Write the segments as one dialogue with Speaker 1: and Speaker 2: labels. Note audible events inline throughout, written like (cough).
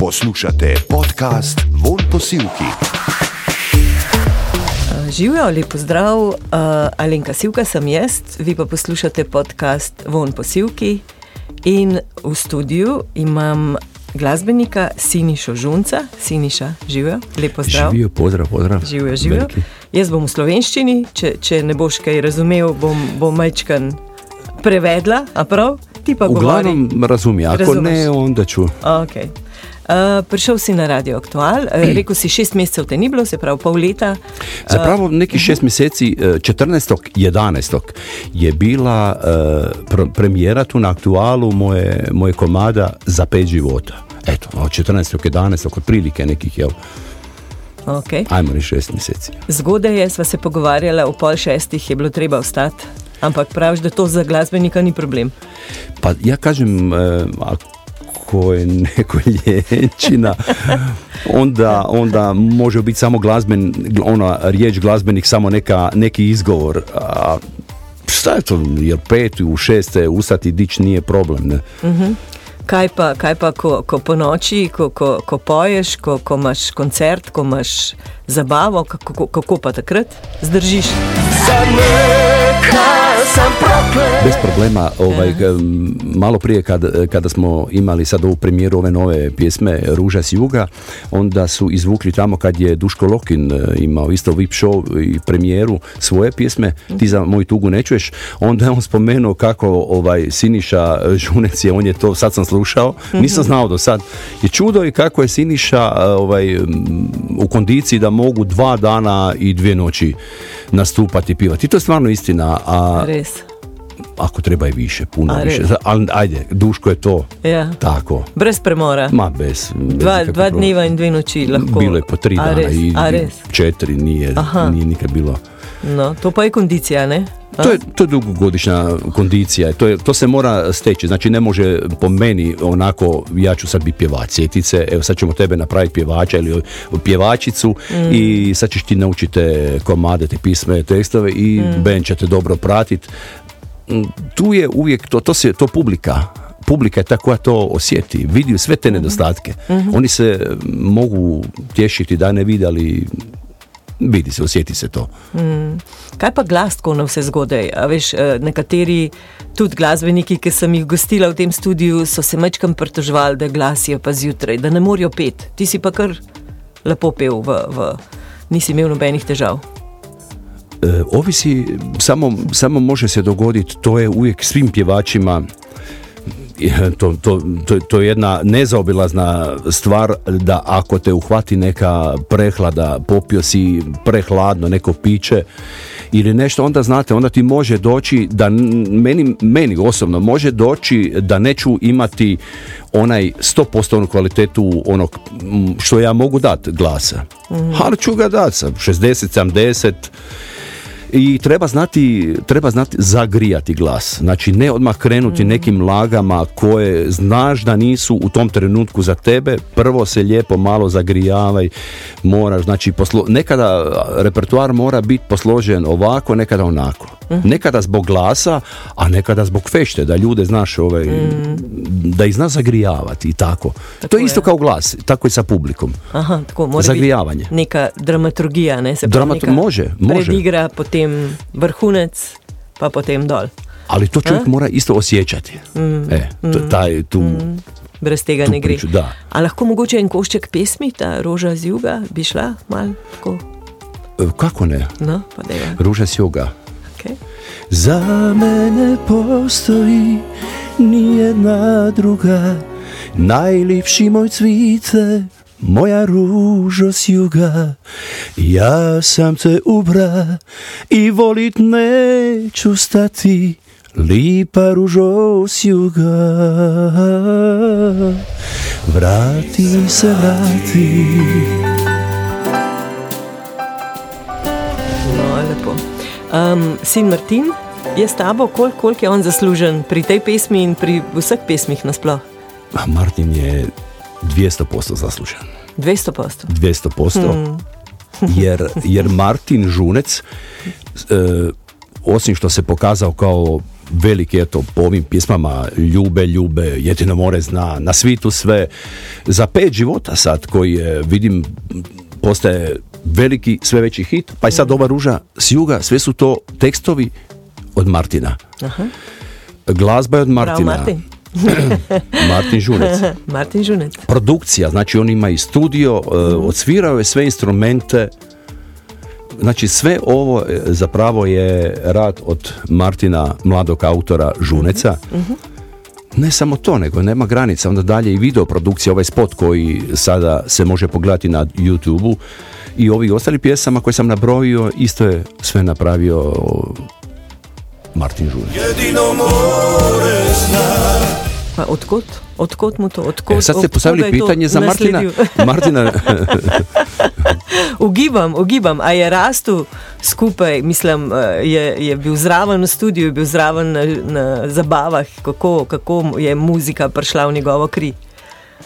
Speaker 1: Poslušate podcast Von Posilki.
Speaker 2: Živijo, lepo zdrav, uh, Alenka Sivka sem jaz, vi pa poslušate podcast Von Posilki in v studiu imam glasbenika Sinišo Žunca. Siniša, živijo, lepo zdrav.
Speaker 3: Živijo, pozdrav, pozdrav.
Speaker 2: Živijo, živijo.
Speaker 3: Veliki.
Speaker 2: Jaz bom v slovenščini, če, če ne boš kaj razumel, bom, bom majčkan prevedla, a prav? Ti pa govori.
Speaker 3: Uglavnom razumi, ako
Speaker 2: Razumeš.
Speaker 3: ne, onda ću.
Speaker 2: Okay. Uh, prišel si na Radio Aktual, uh, (clears throat) rekel si šest mesecev te ni bilo, se pravi pol leta.
Speaker 3: Zapravo neki šest mjeseci, e, 14.11. je bila pr- premijera tu na aktualu moje, moje komada za pet života. Eto, od 14.11. otprilike nekih, jel,
Speaker 2: Okay.
Speaker 3: ajmo reći šest mjeseci.
Speaker 2: Zgodaj je, sva se pogovarjala, v pol šestih je bilo treba vstati, ampak praviš, da to za glasbenika ni problem.
Speaker 3: Pa ja kažem, e, ako je neko ljenčina, onda, onda može biti samo glazben, ona riječ glazbenik samo neka, neki izgovor. A šta je to, jer pet u šest ustati dić nije problem, ne?
Speaker 2: Kaj pa, kaj pa ko, ko po noči, ko, ko, ko poješ, ko, ko imaš koncert, ko imaš zabavo, kako, kako pa takrat zdržiš?
Speaker 3: Cause I'm Bez problema, ovaj, malo prije kad, kada smo imali sad ovu premijeru ove nove pjesme Ruža s juga, onda su izvukli tamo kad je Duško Lokin e, imao isto VIP show i premijeru svoje pjesme, ti za moju tugu ne čuješ, onda je on spomenuo kako ovaj Siniša Žunec je, on je to, sad sam slušao, nisam znao do sad, je čudo i kako je Siniša e, ovaj, u kondiciji da mogu dva dana i dvije noći nastupati i pivati. I to je stvarno istina, a
Speaker 2: Res.
Speaker 3: Ako treba i više, puno
Speaker 2: A,
Speaker 3: više. Ali ajde, Duško je to
Speaker 2: Ja.
Speaker 3: tako.
Speaker 2: Brez premora.
Speaker 3: Ma bez, bez
Speaker 2: Dva,
Speaker 3: problema.
Speaker 2: dneva in dve noči lahko.
Speaker 3: Bilo je po tri
Speaker 2: A
Speaker 3: dana
Speaker 2: res?
Speaker 3: i
Speaker 2: A res?
Speaker 3: četiri nije,
Speaker 2: Aha.
Speaker 3: nije nikad bilo.
Speaker 2: No, to pa je kondicija, ne?
Speaker 3: To je, to je dugogodišnja kondicija, to, je, to se mora steći, znači ne može po meni onako, ja ću sad biti pjevač, sjetice, evo sad ćemo tebe napraviti pjevača ili pjevačicu
Speaker 2: Mm.
Speaker 3: i sad ćeš ti naučiti komade, te pisme, tekstove i
Speaker 2: Mm.
Speaker 3: band će te dobro pratiti. Tu je uvijek, to, to, se, to publika, publika je ta koja to osjeti, vidi sve te nedostatke.
Speaker 2: Mhm.
Speaker 3: Oni se mogu tješiti da ne vide, ali vidi se, osjeti se to.
Speaker 2: Kaj pa glas tako na vse zgodaj? A veš, eh, nekateri tudi glasbeniki, ki sem jih gostila v tem studiu, so se mečkam pritoževali, da glasijo pa zjutraj, da ne morajo pet. Ti si pa kar lepo pel, v, v, nisi imel nobenih težav.
Speaker 3: E, ovisi, samo, samo može se dogoditi, to je uvijek svim pjevačima e, to, to, to, to je jedna nezaobilazna stvar da ako te uhvati neka prehlada, popio si prehladno neko piće ili nešto, onda znate, onda ti može doći da meni, meni osobno može doći da neću imati onaj 100% kvalitetu onog što ja mogu dati glasa. Ali ću ga dati sa 60, 70 i treba znati, treba znati zagrijati glas. Znači ne odmah krenuti nekim lagama koje znaš da nisu u tom trenutku za tebe. Prvo se lijepo malo zagrijavaj. Moraš, znači poslo, nekada repertoar mora biti posložen ovako, nekada onako. Nekada zbog glasa, a nekada zbog fešte, da ljude znaš ovaj, da ih zna zagrijavati i tako. to je
Speaker 2: je.
Speaker 3: isto kao glas, tako i sa publikom.
Speaker 2: Aha, tako mora
Speaker 3: Zagrijavanje.
Speaker 2: biti neka dramaturgija, ne se pravi,
Speaker 3: Dramat-
Speaker 2: neka
Speaker 3: može, može.
Speaker 2: Predigra, potem vrhunec, pa potem dol.
Speaker 3: Ali to čovjek mora isto osjećati. E, to, taj, tu,
Speaker 2: Brez tega
Speaker 3: Tu
Speaker 2: ne gre.
Speaker 3: da.
Speaker 2: A lahko mogoče en košček pesmi, ta roža z juga, bi šla malo tako.
Speaker 3: e, kako ne?
Speaker 2: No, pa da je.
Speaker 3: Ruža s juga. Za mene postoji nijedna druga. Najljepši moj cvice Moja ružo s juga. Ja sam te ubra I volit neću stati. Lipa ružo s juga. Vrati se, vrati.
Speaker 2: No. Um, sin Martin je s tabo, koliko kolik je on zaslužen pri tej pesmi in pri vseh pesmih nasploh?
Speaker 3: A Martin je 200% zaslužen.
Speaker 2: 200 posto.
Speaker 3: 200%. (laughs) Jer, jer Martin Žunec, e, osim što se pokazao kao veliki eto po ovim pjesmama Ljube, Ljube, Jedino more zna, na svitu sve. Za pet života sad koji je, vidim, postaje veliki, sve veći hit, pa i sad ova ruža s juga, sve su to tekstovi od Martina.
Speaker 2: Aha.
Speaker 3: Glazba je od
Speaker 2: Bravo,
Speaker 3: Martina.
Speaker 2: Martin. (clears throat)
Speaker 3: Martin Žunec. (laughs)
Speaker 2: Martin Žunec.
Speaker 3: Produkcija, znači on ima i studio, e, odsvirao je sve instrumente, znači sve ovo e, zapravo je rad od Martina, mladog autora Žuneca. Ne samo to, nego nema granica, onda dalje i video produkcija, ovaj spot koji sada se može pogledati na YouTube-u i ovih ostali pjesama koje sam nabrojio, isto je sve napravio Martin Žunec.
Speaker 2: Pa odkot? Odkot mu to? Odkot,
Speaker 3: E, sad ste postavili pitanje za Martina. (laughs) Martina, (laughs)
Speaker 2: Ugibam, ugibam, a je rastu skupaj, mislim, eh, je, je bil zraven v studiu, je bil zraven na, na zabavah, kako, kako je muzika prišla v njegovo kri.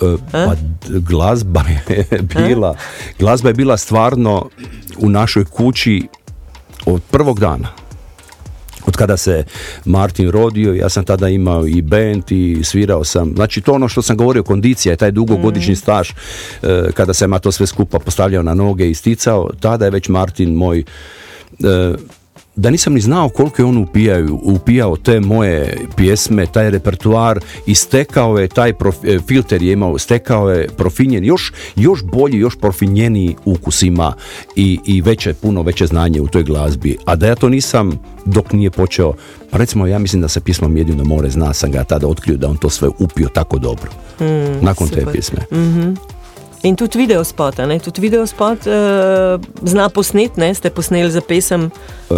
Speaker 3: E, Pa glazba je bila, glazba je bila stvarno u našoj kući od prvog dana. Kada se Martin rodio, ja sam tada imao i band i svirao sam. Znači to ono što sam govorio, kondicija je taj dugogodišnji staž, e, kada sam ja to sve skupa postavljao na noge i isticao, tada je već Martin moj e, da nisam ni znao koliko je on upijaju, upijao te moje pjesme, taj repertoar i stekao je taj prof- e, filter je imao, stekao je profinjen, još, još bolji, još profinjeniji ukus ima i, i veće, puno veće znanje u toj glazbi. A da ja to nisam dok nije počeo, pa recimo ja mislim da sa pjesmom Jedino more zna sam ga tada otkrio da on to sve upio tako dobro. Nakon te
Speaker 2: super.
Speaker 3: pjesme.
Speaker 2: In tudi video spot, ne? tudi video spot uh, zna posnet, ne? ste posneli za pesem.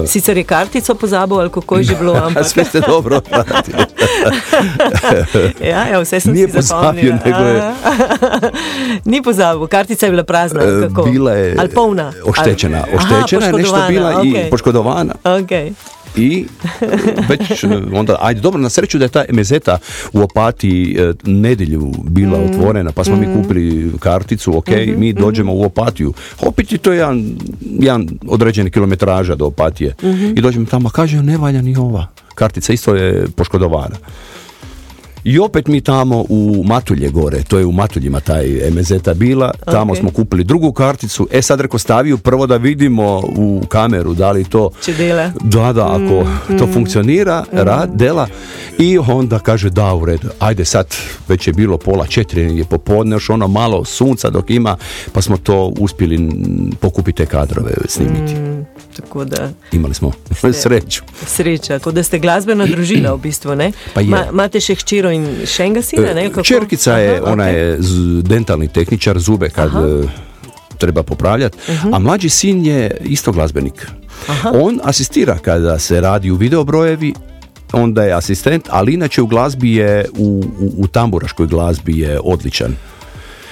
Speaker 2: Sicer je kartico pozabil, ali kako je že bilo, (laughs) ampak
Speaker 3: Sve ste dobro radili. (laughs)
Speaker 2: ja, ja, vse sem
Speaker 3: Nije
Speaker 2: si Aha. Ni pozabil, kartica je bila prazna. ali
Speaker 3: E,
Speaker 2: Kako?
Speaker 3: Bila je
Speaker 2: ali polna.
Speaker 3: oštećena.
Speaker 2: Ali-
Speaker 3: Oštećena je bila i
Speaker 2: okej.
Speaker 3: poškodovana.
Speaker 2: Okay.
Speaker 3: I e, već e, onda, ajde dobro, na sreću da je ta mezeta u Opatiji e, nedjelju bila
Speaker 2: Mm.
Speaker 3: otvorena, pa smo mi kupili karticu, ok,
Speaker 2: Mhm,
Speaker 3: mi dođemo u Opatiju. Opet je to jedan, jedan određeni kilometraža do Opatije.
Speaker 2: Mhm.
Speaker 3: I dođemo tamo, kaže, ne valja ni ova. Kartica isto je poškodovana. I opet mi tamo u Matulje gore, to je u Matuljima taj MZ-a bila, tamo smo kupili drugu karticu, e sad reko staviju prvo da vidimo u kameru da li to
Speaker 2: Če dela.
Speaker 3: da, da, ako to funkcionira, rad, dela i onda kaže da u redu, ajde sad već je bilo pola četiri je popodne, još ono malo sunca dok ima, pa smo to uspjeli mm, pokupiti te kadrove snimiti.
Speaker 2: Tako da
Speaker 3: Imali smo sreću.
Speaker 2: sreča, kot da ste glasbena družina (clears throat) v bistvu. Ne?
Speaker 3: Pa je.
Speaker 2: Ma, imate še hčero in še enega sina? Ne? Kako?
Speaker 3: Čerkica je,
Speaker 2: Aha,
Speaker 3: ona
Speaker 2: okej.
Speaker 3: je dentalni tehničar, zube kad
Speaker 2: Aha.
Speaker 3: e, treba popravljati, a mlađi sin je isto glazbenik. On asistira kada se radi u videobrojevi, onda je asistent, ali inače u glazbi je, u, u, u tamburaškoj glazbi je odličan.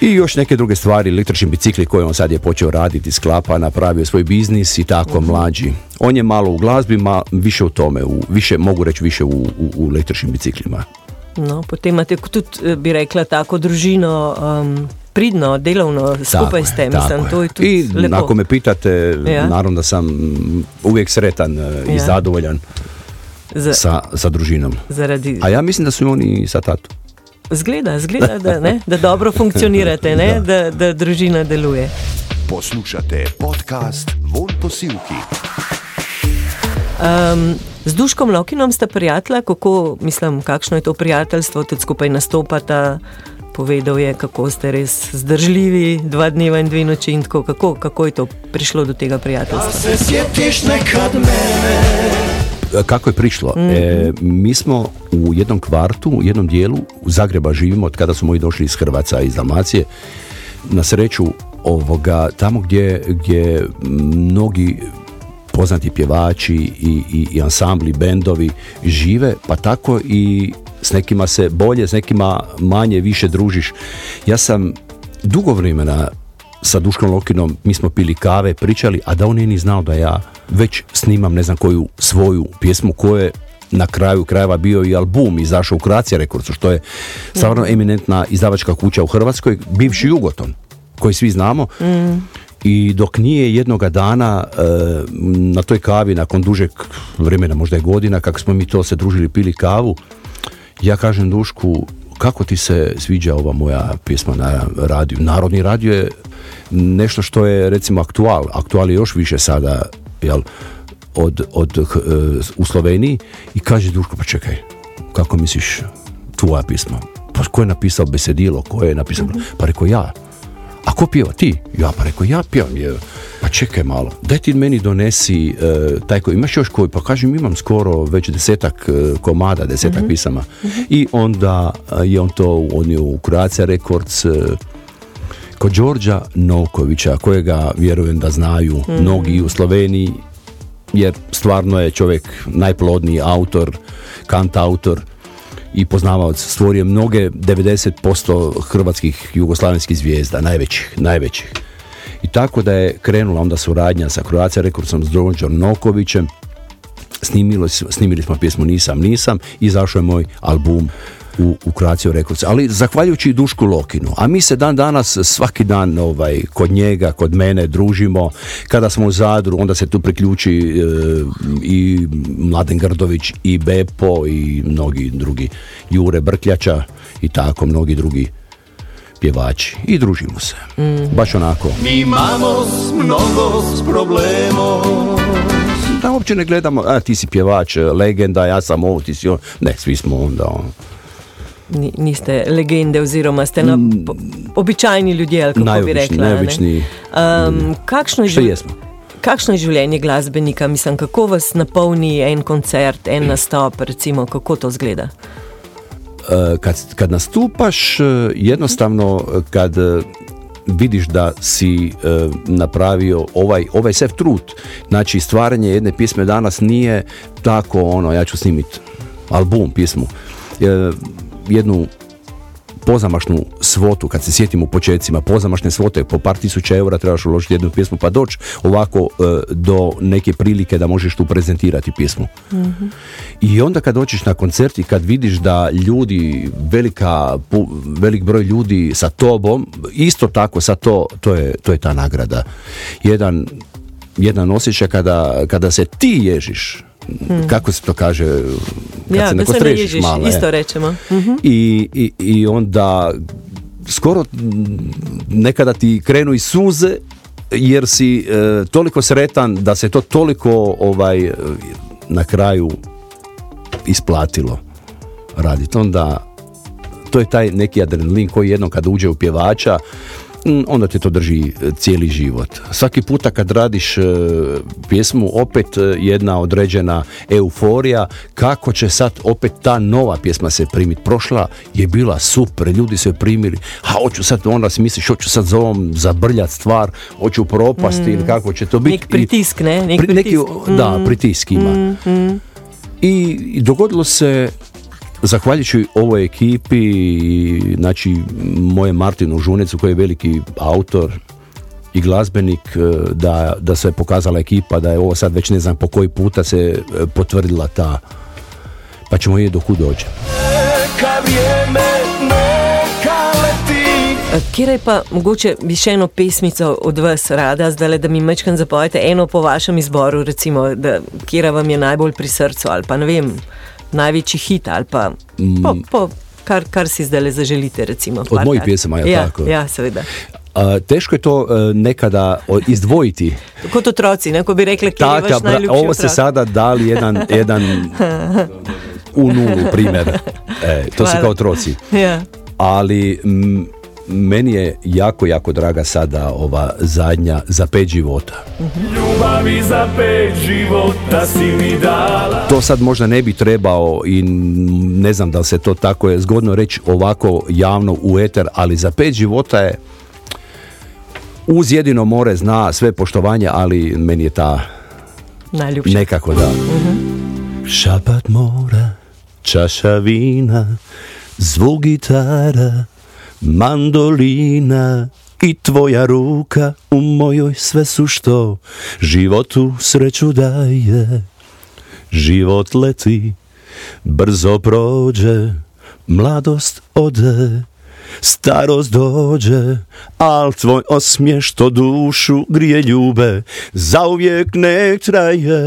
Speaker 3: I još neke druge stvari, električni bicikli koje on sad je počeo raditi, sklapa, napravio svoj biznis i tako mlađi. On je malo u glazbi, ma više u tome, u, više, mogu reći više u, u, u električnim biciklima.
Speaker 2: No, potem imate tudi, eh, bi rekla, tako družino, um, pridno, delovno, skupaj
Speaker 3: Tako
Speaker 2: ste.
Speaker 3: je,
Speaker 2: Mislim, to je tudi
Speaker 3: I
Speaker 2: lepo.
Speaker 3: ako me pitate,
Speaker 2: Ja.
Speaker 3: naravno da sam mm, uvijek sretan e, i
Speaker 2: Ja.
Speaker 3: zadovoljan
Speaker 2: Za,
Speaker 3: sa, sa družinom.
Speaker 2: zaradi,
Speaker 3: A ja mislim da su i oni sa tatu.
Speaker 2: zgleda, zgleda da, ne, da dobro funkcionirate, ne, (laughs) da, da družina deluje.
Speaker 1: Poslušate podcast Von Posilki.
Speaker 2: Um, z Duškom Lokinom sta prijatelja, kako, mislim, kakšno je to prijateljstvo, tudi skupaj nastopata. Povedal je, kako ste res zdržljivi, dva dneva in dve noči in tako, kako, kako je to prišlo do tega prijateljstva.
Speaker 4: Se sjetiš nekad mene
Speaker 3: E, Kako je prišlo? E, mi smo u jednom kvartu, u jednom dijelu u Zagreba živimo od kada su moji došli iz Hrvatska, iz Dalmacije. Na sreću ovoga, tamo gdje, gdje mnogi poznati pjevači i, i, i ansambli, bendovi žive, pa tako i s nekima se bolje, s nekima manje, više družiš. Ja sam dugo vremena sa Duškom Lokinom, mi smo pili kave, pričali, a da on nije ni znao da ja već snimam ne znam koju svoju pjesmu koje na kraju krajeva bio i album izašao u Croatia Recordsu, što je stvarno eminentna izdavačka kuća u Hrvatskoj, bivši Jugoton, koji svi znamo. I dok nije jednoga dana e, na toj kavi, nakon dužeg vremena, možda je godina, kako smo mi to se družili, pili kavu, ja kažem Dušku, kako ti se sviđa ova moja pjesma na radiju? Narodni radio je nešto što je recimo aktual, aktual je još više sada, jel, od, od, u Sloveniji i kaže Duško, pa čekaj, kako misliš tvoja pisma? Pa ko je napisao besedilo, ko je napisao? Pa rekao ja. A ko pjeva? Ti? Ja, pa rekao ja pjevam. Je. Pa čekaj malo, daj ti meni donesi uh, taj koji, imaš još koji? Pa kažem imam skoro već desetak uh, komada, desetak mm pisama. I onda je on to unio u Croatia Records, kod Đorđa Novkovića, kojega vjerujem da znaju mm. mnogi u Sloveniji, jer stvarno je čovjek najplodniji autor, kant autor i poznavaoc, stvorio mnoge 90% hrvatskih jugoslavenskih zvijezda, najvećih, najvećih. I tako da je krenula onda suradnja sa Croatia Recordsom s Đorđom Novkovićem, snimili, snimili smo pjesmu Nisam, nisam i izašao je moj album u, u Croatia Records, ali zahvaljujući Dušku Lokinu, a mi se dan danas svaki dan ovaj, kod njega, kod mene družimo, kada smo u Zadru, onda se tu priključi e, i Mladen Grdović i Bepo i mnogi drugi, Jure Brkljača i tako, mnogi drugi pjevači i družimo se. Mm. Baš onako.
Speaker 4: Mi imamo mnogo s problemom
Speaker 3: da uopće ne gledamo, a ti si pjevač, legenda, ja sam ovo, ti si ovo. Ne, svi smo onda on
Speaker 2: niste legende oziroma ste na mm. običajni ljudje, kako bi rekla.
Speaker 3: Najobični.
Speaker 2: Um, kakšno, je
Speaker 3: življenje,
Speaker 2: kakšno je življenje glasbenika? Mislim, kako vas napolni en koncert, en nastop, recimo, kako to zgleda?
Speaker 3: Uh, kad, kad nastupaš, uh, jednostavno, kad uh, vidiš da si napravio ovaj, ovaj sev trud. Znači, stvaranje jedne pjesme danas nije tako ono, ja ću snimiti album, pjesmu jednu pozamašnu svotu, kad se sjetimo u početcima, pozamašne svote, po par tisuća eura trebaš uložiti jednu pjesmu, pa doći ovako e, do neke prilike da možeš tu prezentirati pjesmu. I onda kad dođeš na koncert i kad vidiš da ljudi, velika, velik broj ljudi sa tobom, isto tako sa to, to je, to je ta nagrada. Jedan, jedan osjećaj kada, kada se ti ježiš Hmm. kako se to kaže kad
Speaker 2: ja,
Speaker 3: se neko strežiš malo.
Speaker 2: Isto rečemo.
Speaker 3: uh I, i, I onda skoro nekada ti krenu i suze jer si e, toliko sretan da se to toliko ovaj na kraju isplatilo raditi. Onda to je taj neki adrenalin koji jednom kad uđe u pjevača onda te to drži e, cijeli život. Svaki puta kad radiš e, pjesmu, opet e, jedna određena euforija, kako će sad opet ta nova pjesma se primiti. Prošla je bila super, ljudi se primili, a hoću sad, onda si misliš, hoću sad za ovom zabrljat stvar, hoću propasti mm. ili kako će to biti.
Speaker 2: Nek pritisk, ne? Nek
Speaker 3: Neki, da, mm. pritisk ima. Mm, I dogodilo se Zahvaljujući ovoj ekipi, znači moje Martinu Žunecu koji je veliki autor i glazbenik, e, da, da se je pokazala ekipa, da je ovo sad već ne znam po koji puta se e, potvrdila ta, pa ćemo vidjeti do kud dođe. Neka vrijeme,
Speaker 2: Kjer je pa mogoče bi še eno pesmico od vas rada, zdaj da mi mečkam zapojete eno po vašem izboru, recimo, da, kjer vam je najbolj pri srcu ali pa ne vem največji hit ali pa mm. po, po, kar, kar si zdaj le zaželite. Recimo,
Speaker 3: Od mojih pjesama, ja, tako.
Speaker 2: Ja, seveda.
Speaker 3: Uh, teško je to uh, nekada izdvojiti.
Speaker 2: Kot otroci, neko bi rekli, kje je najljubši
Speaker 3: Ovo se sada dali jedan, jedan (laughs) u nulu primjer. E, to su kao otroci.
Speaker 2: Ja.
Speaker 3: Ali m, meni je jako, jako draga sada ova zadnja za pet života. Ljubavi za pet života si mi dala. To sad možda ne bi trebao i ne znam da li se to tako je zgodno reći ovako javno u eter, ali za pet života je uz jedino more zna sve poštovanje, ali meni je ta
Speaker 2: Najljubša.
Speaker 3: nekako da. uh Šapat mora, čaša vina, zvuk gitara, mandolina i tvoja ruka u mojoj sve su što životu sreću daje. Život leti, brzo prođe, mladost ode, Starost dođe, al tvoj osmješ to dušu grije ljube, zauvijek nek traje.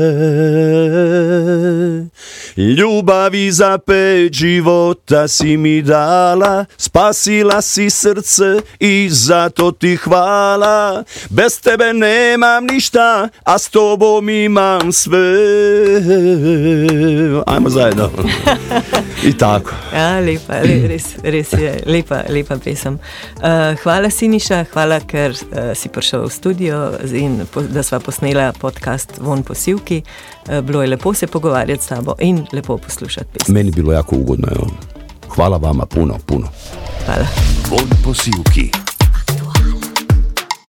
Speaker 3: Ljubavi za pet života si mi dala, spasila si srce i zato ti hvala. Bez tebe nemam ništa, a s tobom imam sve. Ajmo zajedno. (laughs) I tako.
Speaker 2: Res, res je lepa, lepa pesem. Uh, hvala, Siniša, hvala, ker uh, si prišel v studio in po, da sva posnela podcast Von posilki. Uh, bilo je lepo se pogovarjati s tabo in lepo poslušati pesem.
Speaker 3: Meni je bilo jako ugodno. Evo. Hvala vama puno, puno.
Speaker 2: Hvala.
Speaker 1: Von posilki.